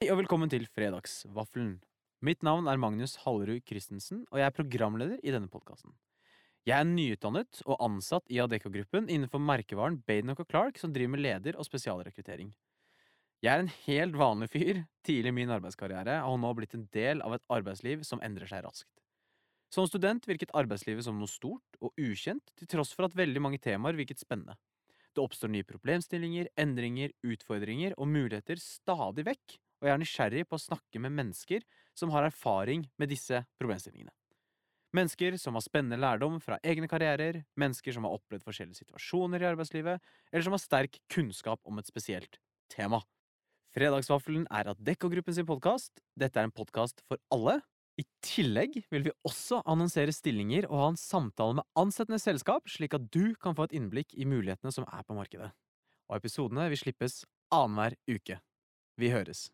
Hei og velkommen til Fredagsvaffelen. Mitt navn er Magnus Hallerud Christensen, og jeg er programleder i denne podkasten. Jeg er nyutdannet og ansatt i Adecco-gruppen innenfor merkevaren Badenock Clark, som driver med leder- og spesialrekruttering. Jeg er en helt vanlig fyr tidlig i min arbeidskarriere har nå blitt en del av et arbeidsliv som endrer seg raskt. Som student virket arbeidslivet som noe stort og ukjent, til tross for at veldig mange temaer virket spennende. Det oppstår nye problemstillinger, endringer, utfordringer og muligheter stadig vekk, og jeg er nysgjerrig på å snakke med mennesker som har erfaring med disse problemstillingene. Mennesker som har spennende lærdom fra egne karrierer, mennesker som har opplevd forskjellige situasjoner i arbeidslivet, eller som har sterk kunnskap om et spesielt tema. Fredagsvaffelen er Adecco-gruppen sin podkast. Dette er en podkast for alle. I tillegg vil vi også annonsere stillinger og ha en samtale med ansettende selskap, slik at du kan få et innblikk i mulighetene som er på markedet. Og episodene vil slippes annenhver uke. Vi høres.